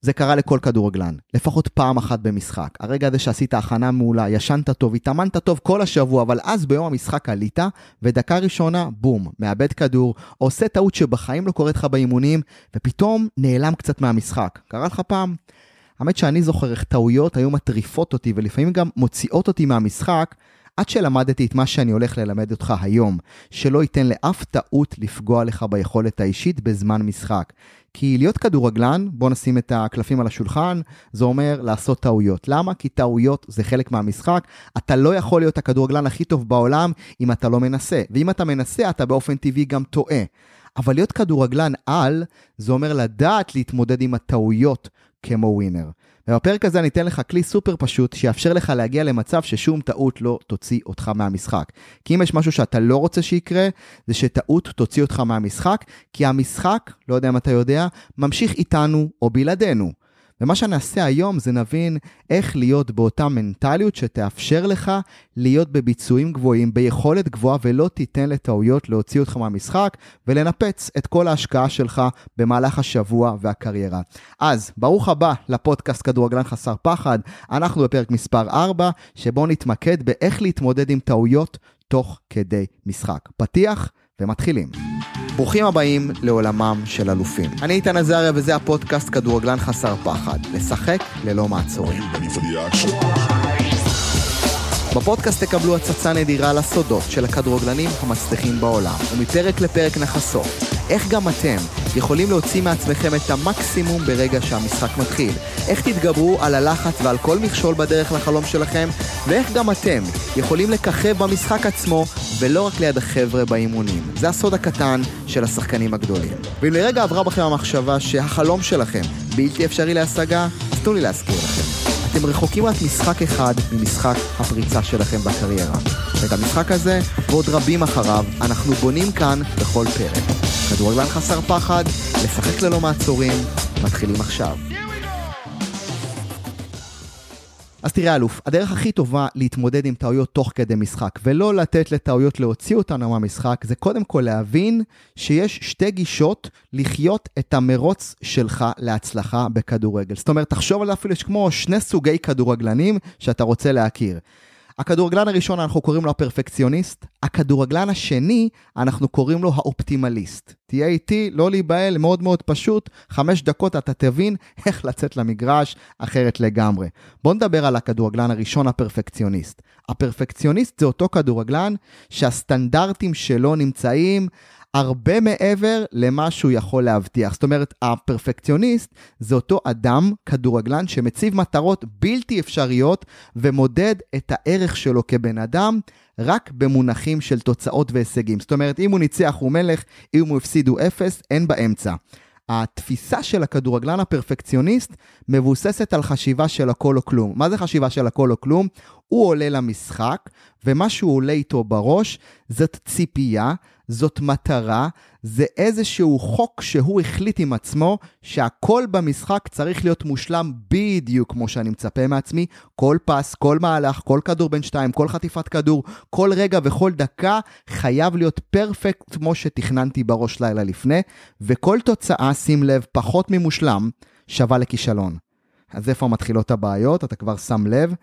זה קרה לכל כדורגלן, לפחות פעם אחת במשחק. הרגע הזה שעשית הכנה מעולה, ישנת טוב, התאמנת טוב כל השבוע, אבל אז ביום המשחק עלית, ודקה ראשונה, בום, מאבד כדור, עושה טעות שבחיים לא קורית לך באימונים, ופתאום נעלם קצת מהמשחק. קרה לך פעם? האמת שאני זוכר איך טעויות היו מטריפות אותי, ולפעמים גם מוציאות אותי מהמשחק, עד שלמדתי את מה שאני הולך ללמד אותך היום, שלא ייתן לאף טעות לפגוע לך ביכולת האישית בזמן משחק. כי להיות כדורגלן, בוא נשים את הקלפים על השולחן, זה אומר לעשות טעויות. למה? כי טעויות זה חלק מהמשחק. אתה לא יכול להיות הכדורגלן הכי טוב בעולם אם אתה לא מנסה. ואם אתה מנסה, אתה באופן טבעי גם טועה. אבל להיות כדורגלן על, זה אומר לדעת להתמודד עם הטעויות כמו ווינר. ובפרק הזה אני אתן לך כלי סופר פשוט שיאפשר לך להגיע למצב ששום טעות לא תוציא אותך מהמשחק. כי אם יש משהו שאתה לא רוצה שיקרה, זה שטעות תוציא אותך מהמשחק, כי המשחק, לא יודע אם אתה יודע, ממשיך איתנו או בלעדינו. ומה שנעשה היום זה נבין איך להיות באותה מנטליות שתאפשר לך להיות בביצועים גבוהים, ביכולת גבוהה, ולא תיתן לטעויות להוציא אותך מהמשחק ולנפץ את כל ההשקעה שלך במהלך השבוע והקריירה. אז, ברוך הבא לפודקאסט כדורגלן חסר פחד. אנחנו בפרק מספר 4, שבו נתמקד באיך להתמודד עם טעויות תוך כדי משחק. פתיח ומתחילים. ברוכים הבאים לעולמם של אלופים. אני איתן עזריה וזה הפודקאסט כדורגלן חסר פחד. לשחק ללא מעצורים. בפודקאסט תקבלו הצצה נדירה לסודות של הכדורגלנים המצליחים בעולם, ומפרק לפרק נחשוף איך גם אתם יכולים להוציא מעצמכם את המקסימום ברגע שהמשחק מתחיל, איך תתגברו על הלחץ ועל כל מכשול בדרך לחלום שלכם, ואיך גם אתם יכולים לככב במשחק עצמו ולא רק ליד החבר'ה באימונים. זה הסוד הקטן של השחקנים הגדולים. ואם לרגע עברה בכם המחשבה שהחלום שלכם בלתי אפשרי להשגה, אז תנו לי להזכיר לכם. אתם רחוקים רק משחק אחד ממשחק הפריצה שלכם בקריירה. ואת המשחק הזה, ועוד רבים אחריו, אנחנו בונים כאן בכל פרק. כדורגלן חסר פחד, לשחק ללא מעצורים, מתחילים עכשיו. אז תראה אלוף, הדרך הכי טובה להתמודד עם טעויות תוך כדי משחק ולא לתת לטעויות להוציא אותנו מהמשחק זה קודם כל להבין שיש שתי גישות לחיות את המרוץ שלך להצלחה בכדורגל. זאת אומרת, תחשוב על זה אפילו יש כמו שני סוגי כדורגלנים שאתה רוצה להכיר. הכדורגלן הראשון אנחנו קוראים לו הפרפקציוניסט, הכדורגלן השני אנחנו קוראים לו האופטימליסט. תהיה איתי, לא להיבהל, מאוד מאוד פשוט, חמש דקות אתה תבין איך לצאת למגרש אחרת לגמרי. בוא נדבר על הכדורגלן הראשון, הפרפקציוניסט. הפרפקציוניסט זה אותו כדורגלן שהסטנדרטים שלו נמצאים הרבה מעבר למה שהוא יכול להבטיח. זאת אומרת, הפרפקציוניסט זה אותו אדם, כדורגלן, שמציב מטרות בלתי אפשריות ומודד את הערך שלו כבן אדם רק במונחים של תוצאות והישגים. זאת אומרת, אם הוא ניצח הוא מלך, אם הוא הפסיד הוא אפס, אין באמצע. התפיסה של הכדורגלן הפרפקציוניסט מבוססת על חשיבה של הכל או כלום. מה זה חשיבה של הכל או כלום? הוא עולה למשחק, ומה שהוא עולה איתו בראש זאת ציפייה, זאת מטרה, זה איזשהו חוק שהוא החליט עם עצמו שהכל במשחק צריך להיות מושלם בדיוק כמו שאני מצפה מעצמי. כל פס, כל מהלך, כל כדור בין שתיים, כל חטיפת כדור, כל רגע וכל דקה חייב להיות פרפקט כמו שתכננתי בראש לילה לפני, וכל תוצאה, שים לב, פחות ממושלם, שווה לכישלון. אז איפה מתחילות הבעיות? אתה כבר שם לב.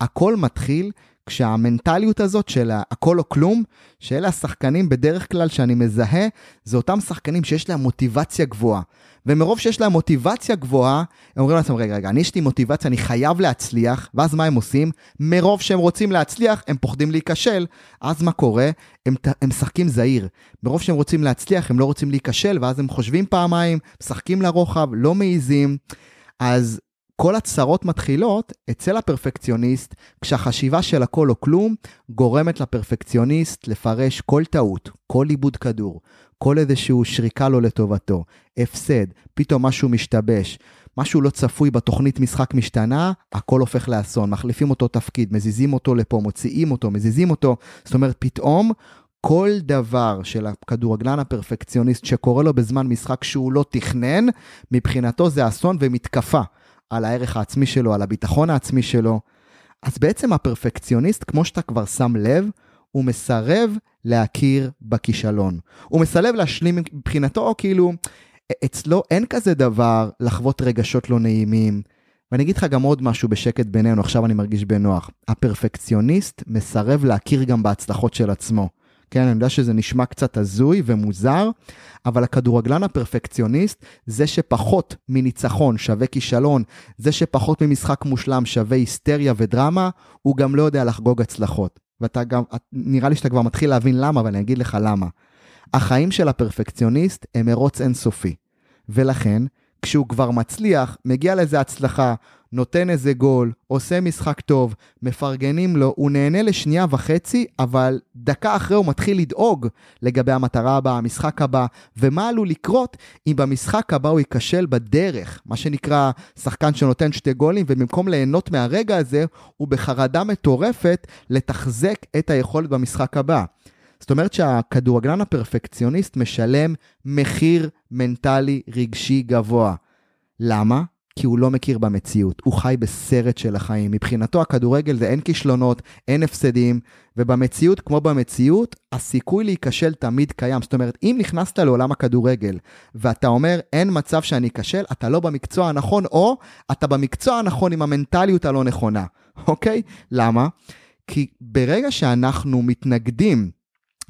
הכל מתחיל כשהמנטליות הזאת של הכל או כלום, שאלה השחקנים בדרך כלל שאני מזהה, זה אותם שחקנים שיש להם מוטיבציה גבוהה. ומרוב שיש להם מוטיבציה גבוהה, הם אומרים לעצמם, רגע, רגע, אני יש לי מוטיבציה, אני חייב להצליח, ואז מה הם עושים? מרוב שהם רוצים להצליח, הם פוחדים להיכשל. אז מה קורה? הם, הם משחקים זהיר. מרוב שהם רוצים להצליח, הם לא רוצים להיכשל, ואז הם חושבים פעמיים, משחקים לרוחב, לא מעיזים. אז כל הצרות מתחילות אצל הפרפקציוניסט, כשהחשיבה של הכל או כלום גורמת לפרפקציוניסט לפרש כל טעות, כל איבוד כדור, כל איזשהו שריקה לו לטובתו, הפסד, פתאום משהו משתבש, משהו לא צפוי בתוכנית משחק משתנה, הכל הופך לאסון. מחליפים אותו תפקיד, מזיזים אותו לפה, מוציאים אותו, מזיזים אותו. זאת אומרת, פתאום כל דבר של הכדורגלן הפרפקציוניסט שקורה לו בזמן משחק שהוא לא תכנן, מבחינתו זה אסון ומתקפה. על הערך העצמי שלו, על הביטחון העצמי שלו. אז בעצם הפרפקציוניסט, כמו שאתה כבר שם לב, הוא מסרב להכיר בכישלון. הוא מסרב להשלים מבחינתו, כאילו, אצלו אין כזה דבר לחוות רגשות לא נעימים. ואני אגיד לך גם עוד משהו בשקט בינינו, עכשיו אני מרגיש בנוח. הפרפקציוניסט מסרב להכיר גם בהצלחות של עצמו. כן, אני יודע שזה נשמע קצת הזוי ומוזר, אבל הכדורגלן הפרפקציוניסט, זה שפחות מניצחון שווה כישלון, זה שפחות ממשחק מושלם שווה היסטריה ודרמה, הוא גם לא יודע לחגוג הצלחות. ואתה גם, נראה לי שאתה כבר מתחיל להבין למה, אבל אני אגיד לך למה. החיים של הפרפקציוניסט הם מרוץ אינסופי. ולכן, כשהוא כבר מצליח, מגיע לאיזה הצלחה, נותן איזה גול, עושה משחק טוב, מפרגנים לו, הוא נהנה לשנייה וחצי, אבל דקה אחרי הוא מתחיל לדאוג לגבי המטרה הבאה, המשחק הבא, ומה עלול לקרות אם במשחק הבא הוא ייכשל בדרך, מה שנקרא שחקן שנותן שתי גולים, ובמקום ליהנות מהרגע הזה, הוא בחרדה מטורפת לתחזק את היכולת במשחק הבא. זאת אומרת שהכדורגלן הפרפקציוניסט משלם מחיר מנטלי רגשי גבוה. למה? כי הוא לא מכיר במציאות, הוא חי בסרט של החיים. מבחינתו הכדורגל זה אין כישלונות, אין הפסדים, ובמציאות, כמו במציאות, הסיכוי להיכשל תמיד קיים. זאת אומרת, אם נכנסת לעולם הכדורגל, ואתה אומר, אין מצב שאני אכשל, אתה לא במקצוע הנכון, או אתה במקצוע הנכון עם המנטליות הלא נכונה, אוקיי? למה? כי ברגע שאנחנו מתנגדים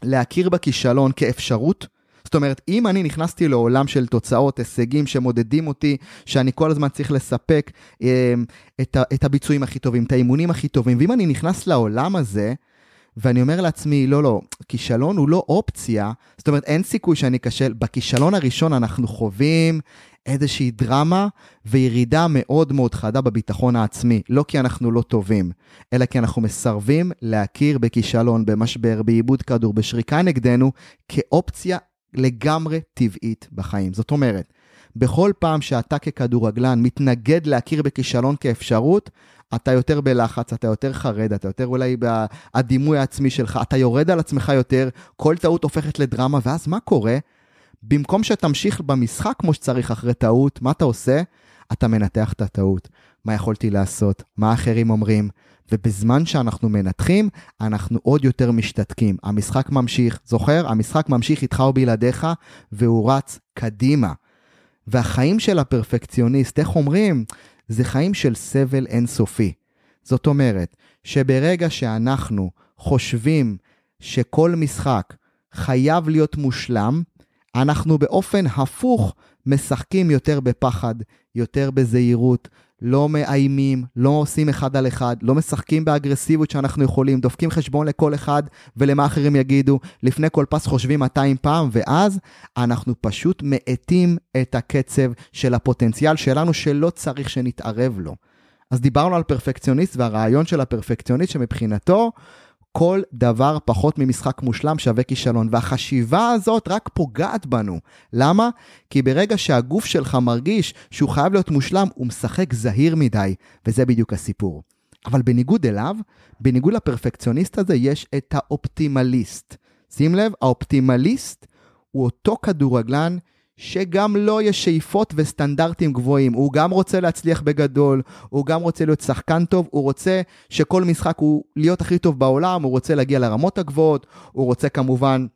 להכיר בכישלון כאפשרות, זאת אומרת, אם אני נכנסתי לעולם של תוצאות, הישגים שמודדים אותי, שאני כל הזמן צריך לספק אה, את, את הביצועים הכי טובים, את האימונים הכי טובים, ואם אני נכנס לעולם הזה, ואני אומר לעצמי, לא, לא, כישלון הוא לא אופציה, זאת אומרת, אין סיכוי שאני אכשל. בכישלון הראשון אנחנו חווים איזושהי דרמה וירידה מאוד מאוד חדה בביטחון העצמי. לא כי אנחנו לא טובים, אלא כי אנחנו מסרבים להכיר בכישלון, במשבר, בעיבוד כדור, בשריקה נגדנו, כאופציה לגמרי טבעית בחיים. זאת אומרת, בכל פעם שאתה ככדורגלן מתנגד להכיר בכישלון כאפשרות, אתה יותר בלחץ, אתה יותר חרד, אתה יותר אולי בדימוי העצמי שלך, אתה יורד על עצמך יותר, כל טעות הופכת לדרמה, ואז מה קורה? במקום שתמשיך במשחק כמו שצריך אחרי טעות, מה אתה עושה? אתה מנתח את הטעות. מה יכולתי לעשות? מה האחרים אומרים? ובזמן שאנחנו מנתחים, אנחנו עוד יותר משתתקים. המשחק ממשיך, זוכר? המשחק ממשיך איתך או בלעדיך, והוא רץ קדימה. והחיים של הפרפקציוניסט, איך אומרים? זה חיים של סבל אינסופי. זאת אומרת, שברגע שאנחנו חושבים שכל משחק חייב להיות מושלם, אנחנו באופן הפוך משחקים יותר בפחד, יותר בזהירות, לא מאיימים, לא עושים אחד על אחד, לא משחקים באגרסיביות שאנחנו יכולים, דופקים חשבון לכל אחד ולמה אחרים יגידו, לפני כל פס חושבים 200 פעם, ואז אנחנו פשוט מאטים את הקצב של הפוטנציאל שלנו שלא צריך שנתערב לו. אז דיברנו על פרפקציוניסט והרעיון של הפרפקציוניסט שמבחינתו כל דבר פחות ממשחק מושלם שווה כישלון, והחשיבה הזאת רק פוגעת בנו. למה? כי ברגע שהגוף שלך מרגיש שהוא חייב להיות מושלם, הוא משחק זהיר מדי, וזה בדיוק הסיפור. אבל בניגוד אליו, בניגוד לפרפקציוניסט הזה, יש את האופטימליסט. שים לב, האופטימליסט הוא אותו כדורגלן שגם לו לא יש שאיפות וסטנדרטים גבוהים. הוא גם רוצה להצליח בגדול, הוא גם רוצה להיות שחקן טוב, הוא רוצה שכל משחק הוא להיות הכי טוב בעולם, הוא רוצה להגיע לרמות הגבוהות, הוא רוצה כמובן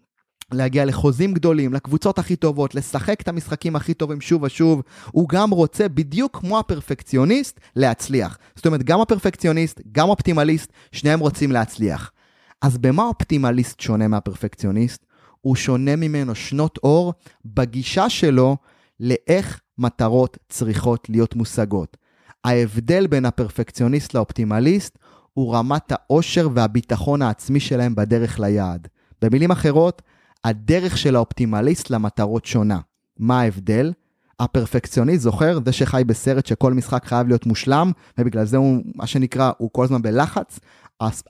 להגיע לחוזים גדולים, לקבוצות הכי טובות, לשחק את המשחקים הכי טובים שוב ושוב. הוא גם רוצה, בדיוק כמו הפרפקציוניסט, להצליח. זאת אומרת, גם הפרפקציוניסט, גם האופטימליסט, שניהם רוצים להצליח. אז במה האופטימליסט שונה מהפרפקציוניסט? הוא שונה ממנו שנות אור בגישה שלו לאיך מטרות צריכות להיות מושגות. ההבדל בין הפרפקציוניסט לאופטימליסט הוא רמת העושר והביטחון העצמי שלהם בדרך ליעד. במילים אחרות, הדרך של האופטימליסט למטרות שונה. מה ההבדל? הפרפקציוניסט, זוכר? זה שחי בסרט שכל משחק חייב להיות מושלם, ובגלל זה הוא, מה שנקרא, הוא כל הזמן בלחץ.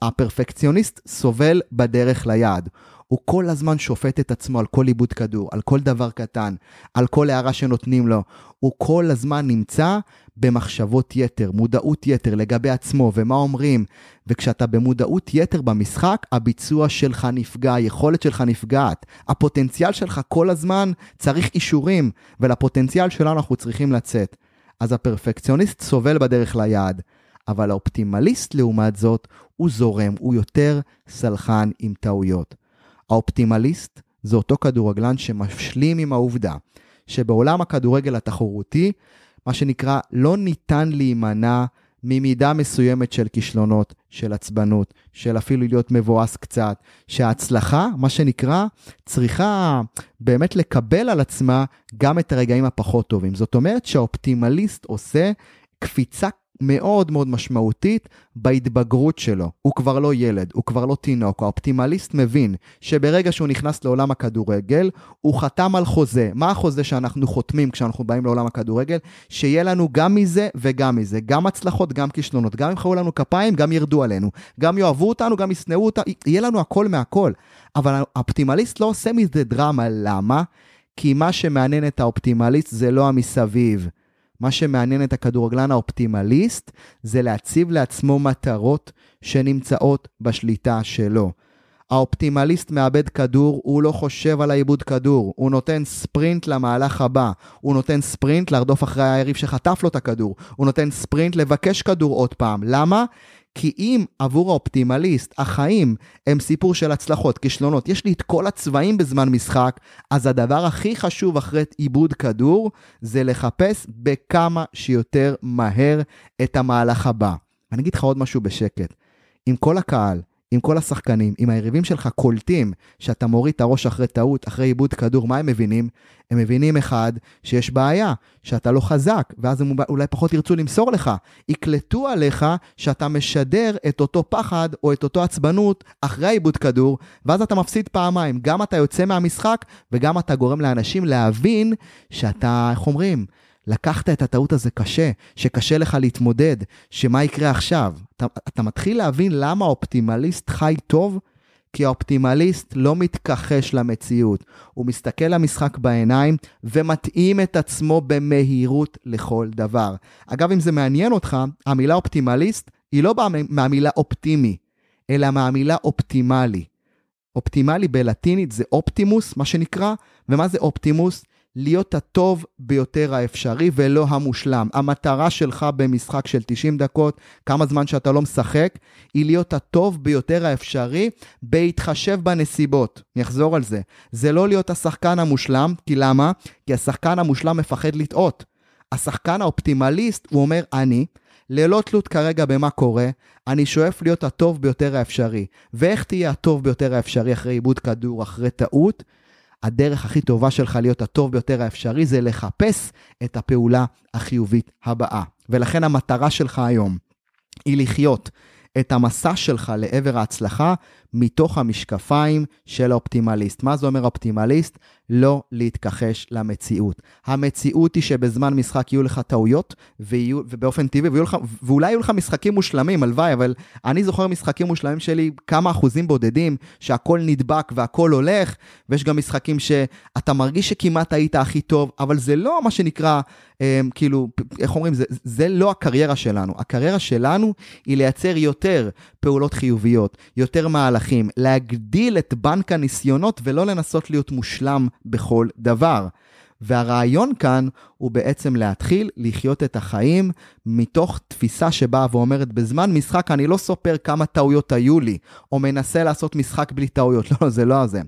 הפרפקציוניסט סובל בדרך ליעד. הוא כל הזמן שופט את עצמו על כל עיבוד כדור, על כל דבר קטן, על כל הערה שנותנים לו. הוא כל הזמן נמצא במחשבות יתר, מודעות יתר לגבי עצמו ומה אומרים. וכשאתה במודעות יתר במשחק, הביצוע שלך נפגע, היכולת שלך נפגעת. הפוטנציאל שלך כל הזמן צריך אישורים, ולפוטנציאל שלנו אנחנו צריכים לצאת. אז הפרפקציוניסט סובל בדרך ליעד. אבל האופטימליסט לעומת זאת, הוא זורם, הוא יותר סלחן עם טעויות. האופטימליסט זה אותו כדורגלן שמשלים עם העובדה שבעולם הכדורגל התחרותי, מה שנקרא, לא ניתן להימנע ממידה מסוימת של כישלונות, של עצבנות, של אפילו להיות מבואס קצת, שההצלחה, מה שנקרא, צריכה באמת לקבל על עצמה גם את הרגעים הפחות טובים. זאת אומרת שהאופטימליסט עושה קפיצה מאוד מאוד משמעותית בהתבגרות שלו. הוא כבר לא ילד, הוא כבר לא תינוק. האופטימליסט מבין שברגע שהוא נכנס לעולם הכדורגל, הוא חתם על חוזה. מה החוזה שאנחנו חותמים כשאנחנו באים לעולם הכדורגל? שיהיה לנו גם מזה וגם מזה. גם הצלחות, גם כישלונות. גם ימחאו לנו כפיים, גם ירדו עלינו. גם יאהבו אותנו, גם ישנאו אותנו. יהיה לנו הכל מהכל. אבל האופטימליסט לא עושה מזה דרמה. למה? כי מה שמעניין את האופטימליסט זה לא המסביב. מה שמעניין את הכדורגלן האופטימליסט זה להציב לעצמו מטרות שנמצאות בשליטה שלו. האופטימליסט מאבד כדור, הוא לא חושב על העיבוד כדור, הוא נותן ספרינט למהלך הבא, הוא נותן ספרינט לרדוף אחרי היריב שחטף לו את הכדור, הוא נותן ספרינט לבקש כדור עוד פעם. למה? כי אם עבור האופטימליסט החיים הם סיפור של הצלחות, כישלונות, יש לי את כל הצבעים בזמן משחק, אז הדבר הכי חשוב אחרי עיבוד כדור זה לחפש בכמה שיותר מהר את המהלך הבא. אני אגיד לך עוד משהו בשקט. עם כל הקהל אם כל השחקנים, אם היריבים שלך קולטים שאתה מוריד את הראש אחרי טעות, אחרי עיבוד כדור, מה הם מבינים? הם מבינים אחד, שיש בעיה, שאתה לא חזק, ואז הם אולי פחות ירצו למסור לך. יקלטו עליך שאתה משדר את אותו פחד או את אותו עצבנות אחרי העיבוד כדור, ואז אתה מפסיד פעמיים. גם אתה יוצא מהמשחק, וגם אתה גורם לאנשים להבין שאתה, איך אומרים? לקחת את הטעות הזה קשה, שקשה לך להתמודד, שמה יקרה עכשיו. אתה, אתה מתחיל להבין למה האופטימליסט חי טוב, כי האופטימליסט לא מתכחש למציאות. הוא מסתכל למשחק בעיניים ומתאים את עצמו במהירות לכל דבר. אגב, אם זה מעניין אותך, המילה אופטימליסט היא לא באה מהמילה אופטימי, אלא מהמילה אופטימלי. אופטימלי בלטינית זה אופטימוס, מה שנקרא, ומה זה אופטימוס? להיות הטוב ביותר האפשרי ולא המושלם. המטרה שלך במשחק של 90 דקות, כמה זמן שאתה לא משחק, היא להיות הטוב ביותר האפשרי בהתחשב בנסיבות. אני אחזור על זה. זה לא להיות השחקן המושלם, כי למה? כי השחקן המושלם מפחד לטעות. השחקן האופטימליסט, הוא אומר, אני, ללא תלות כרגע במה קורה, אני שואף להיות הטוב ביותר האפשרי. ואיך תהיה הטוב ביותר האפשרי אחרי עיבוד כדור, אחרי טעות? הדרך הכי טובה שלך להיות הטוב ביותר האפשרי זה לחפש את הפעולה החיובית הבאה. ולכן המטרה שלך היום היא לחיות את המסע שלך לעבר ההצלחה מתוך המשקפיים של האופטימליסט. מה זה אומר אופטימליסט? לא להתכחש למציאות. המציאות היא שבזמן משחק יהיו לך טעויות, ויהיו, ובאופן טבעי, ויהיו לך, ואולי יהיו לך משחקים מושלמים, הלוואי, אבל אני זוכר משחקים מושלמים שלי, כמה אחוזים בודדים, שהכל נדבק והכל הולך, ויש גם משחקים שאתה מרגיש שכמעט היית הכי טוב, אבל זה לא מה שנקרא, אה, כאילו, איך אומרים, זה, זה לא הקריירה שלנו. הקריירה שלנו היא לייצר יותר פעולות חיוביות, יותר מהלכים, להגדיל את בנק הניסיונות ולא לנסות להיות מושלם בכל דבר. והרעיון כאן הוא בעצם להתחיל לחיות את החיים מתוך תפיסה שבאה ואומרת, בזמן משחק אני לא סופר כמה טעויות היו לי, או מנסה לעשות משחק בלי טעויות. לא, זה לא זה.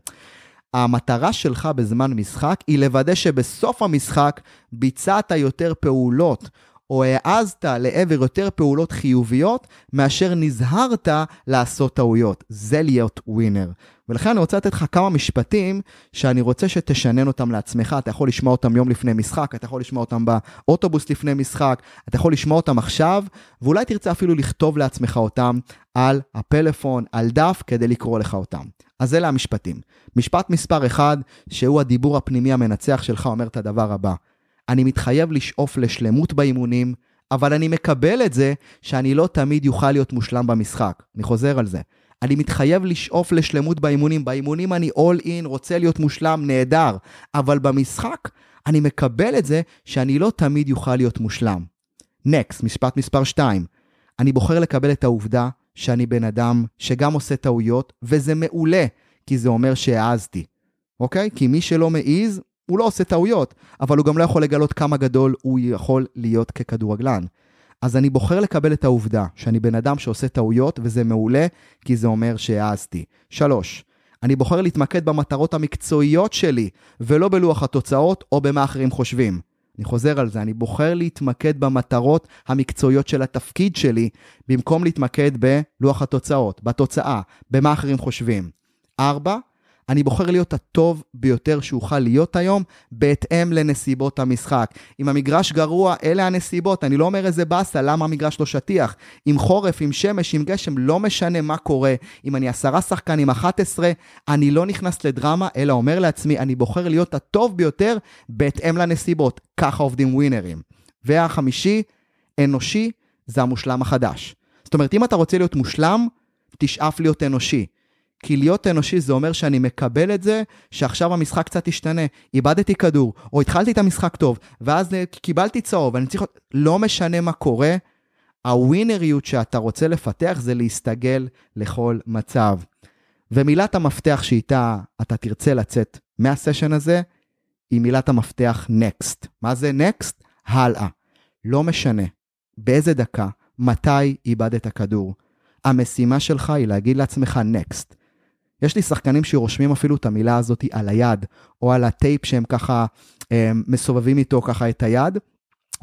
המטרה שלך בזמן משחק היא לוודא שבסוף המשחק ביצעת יותר פעולות, או העזת לעבר יותר פעולות חיוביות, מאשר נזהרת לעשות טעויות. זה להיות ווינר. ולכן אני רוצה לתת לך כמה משפטים שאני רוצה שתשנן אותם לעצמך. אתה יכול לשמוע אותם יום לפני משחק, אתה יכול לשמוע אותם באוטובוס לפני משחק, אתה יכול לשמוע אותם עכשיו, ואולי תרצה אפילו לכתוב לעצמך אותם על הפלאפון, על דף, כדי לקרוא לך אותם. אז אלה המשפטים. משפט מספר אחד, שהוא הדיבור הפנימי המנצח שלך, אומר את הדבר הבא: אני מתחייב לשאוף לשלמות באימונים, אבל אני מקבל את זה שאני לא תמיד יוכל להיות מושלם במשחק. אני חוזר על זה. אני מתחייב לשאוף לשלמות באימונים. באימונים אני all in, רוצה להיות מושלם, נהדר. אבל במשחק אני מקבל את זה שאני לא תמיד יוכל להיות מושלם. נקסט, משפט מספר 2. אני בוחר לקבל את העובדה שאני בן אדם שגם עושה טעויות, וזה מעולה, כי זה אומר שהעזתי. אוקיי? כי מי שלא מעז, הוא לא עושה טעויות, אבל הוא גם לא יכול לגלות כמה גדול הוא יכול להיות ככדורגלן. אז אני בוחר לקבל את העובדה שאני בן אדם שעושה טעויות, וזה מעולה, כי זה אומר שהעזתי. שלוש, אני בוחר להתמקד במטרות המקצועיות שלי, ולא בלוח התוצאות או במה אחרים חושבים. אני חוזר על זה, אני בוחר להתמקד במטרות המקצועיות של התפקיד שלי, במקום להתמקד בלוח התוצאות, בתוצאה, במה אחרים חושבים. ארבע, אני בוחר להיות הטוב ביותר שאוכל להיות היום, בהתאם לנסיבות המשחק. אם המגרש גרוע, אלה הנסיבות. אני לא אומר איזה באסה, למה המגרש לא שטיח. עם חורף, עם שמש, עם גשם, לא משנה מה קורה. אם אני עשרה שחקנים, 11, אני לא נכנס לדרמה, אלא אומר לעצמי, אני בוחר להיות הטוב ביותר בהתאם לנסיבות. ככה עובדים ווינרים. והחמישי, אנושי, זה המושלם החדש. זאת אומרת, אם אתה רוצה להיות מושלם, תשאף להיות אנושי. כי להיות אנושי זה אומר שאני מקבל את זה שעכשיו המשחק קצת השתנה, איבדתי כדור, או התחלתי את המשחק טוב, ואז קיבלתי צהוב, אני צריך... לא משנה מה קורה, הווינריות שאתה רוצה לפתח זה להסתגל לכל מצב. ומילת המפתח שאיתה אתה תרצה לצאת מהסשן הזה, היא מילת המפתח Next. מה זה Next? הלאה. לא משנה באיזה דקה, מתי איבדת כדור. המשימה שלך היא להגיד לעצמך Next. יש לי שחקנים שרושמים אפילו את המילה הזאת על היד, או על הטייפ שהם ככה הם, מסובבים איתו ככה את היד,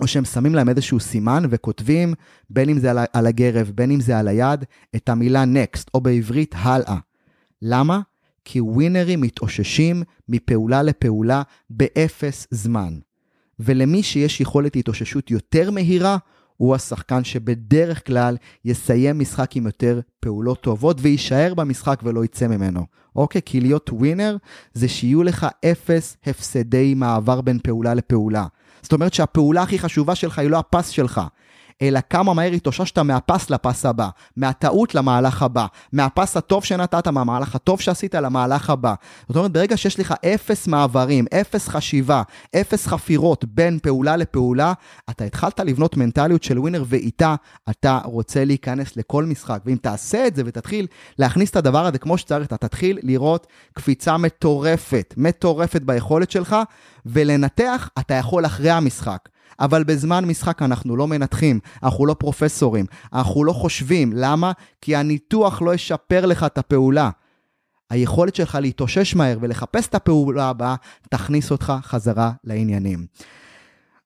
או שהם שמים להם איזשהו סימן וכותבים, בין אם זה על, על הגרב, בין אם זה על היד, את המילה next, או בעברית הלאה. למה? כי ווינרים מתאוששים מפעולה לפעולה באפס זמן. ולמי שיש יכולת התאוששות יותר מהירה, הוא השחקן שבדרך כלל יסיים משחק עם יותר פעולות טובות ויישאר במשחק ולא יצא ממנו. אוקיי? כי להיות ווינר זה שיהיו לך אפס הפסדי מעבר בין פעולה לפעולה. זאת אומרת שהפעולה הכי חשובה שלך היא לא הפס שלך, אלא כמה מהר התאוששת מהפס לפס הבא, מהטעות למהלך הבא, מהפס הטוב שנתת, מהמהלך הטוב שעשית למהלך הבא. זאת אומרת, ברגע שיש לך אפס מעברים, אפס חשיבה, אפס חפירות בין פעולה לפעולה, אתה התחלת לבנות מנטליות של ווינר ואיתה אתה רוצה להיכנס לכל משחק. ואם תעשה את זה ותתחיל להכניס את הדבר הזה כמו שצריך, אתה תתחיל לראות קפיצה מטורפת, מטורפת ביכולת שלך, ולנתח אתה יכול אחרי המשחק. אבל בזמן משחק אנחנו לא מנתחים, אנחנו לא פרופסורים, אנחנו לא חושבים. למה? כי הניתוח לא ישפר לך את הפעולה. היכולת שלך להתאושש מהר ולחפש את הפעולה הבאה, תכניס אותך חזרה לעניינים.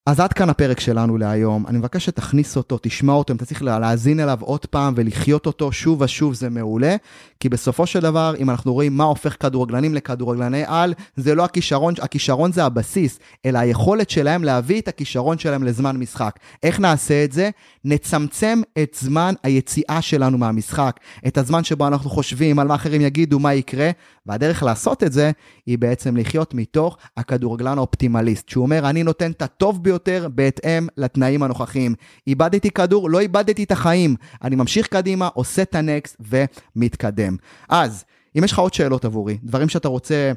אז עד כאן הפרק שלנו להיום. אני מבקש שתכניס אותו, תשמע אותו, אם אתה צריך להאזין אליו עוד פעם ולחיות אותו שוב ושוב, זה מעולה. כי בסופו של דבר, אם אנחנו רואים מה הופך כדורגלנים לכדורגלני על, זה לא הכישרון, הכישרון זה הבסיס, אלא היכולת שלהם להביא את הכישרון שלהם לזמן משחק. איך נעשה את זה? נצמצם את זמן היציאה שלנו מהמשחק, את הזמן שבו אנחנו חושבים על מה אחרים יגידו, מה יקרה, והדרך לעשות את זה היא בעצם לחיות מתוך הכדורגלן האופטימליסט, שהוא אומר, אני נותן את הטוב ביותר בהתאם לתנאים הנוכחיים. איבדתי כדור, לא איבדתי את החיים. אני ממשיך קדימה, עושה את הנקסט ומתקדם. אז, אם יש לך עוד שאלות עבורי, דברים שאתה רוצה...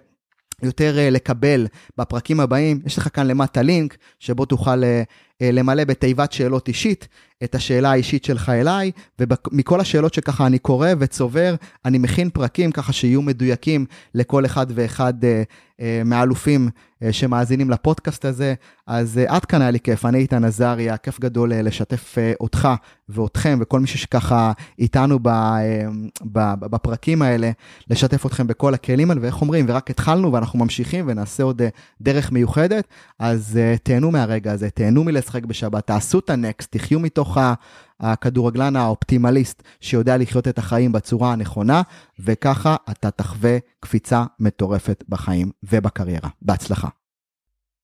יותר uh, לקבל בפרקים הבאים, יש לך כאן למטה לינק שבו תוכל uh, למלא בתיבת שאלות אישית את השאלה האישית שלך אליי, ומכל השאלות שככה אני קורא וצובר, אני מכין פרקים ככה שיהיו מדויקים לכל אחד ואחד uh, uh, מהאלופים שמאזינים לפודקאסט הזה. אז עד כאן היה לי כיף, אני איתן עזריה, כיף גדול לשתף אותך ואותכם וכל מי שככה איתנו בפרקים האלה, לשתף אתכם בכל הכלים האלה, ואיך אומרים, ורק התחלנו ואנחנו ממשיכים ונעשה עוד דרך מיוחדת, אז תהנו מהרגע הזה, תהנו מלשחק בשבת, תעשו את הנקסט, תחיו מתוך הכדורגלן האופטימליסט שיודע לחיות את החיים בצורה הנכונה, וככה אתה תחווה קפיצה מטורפת בחיים ובקריירה. בהצלחה.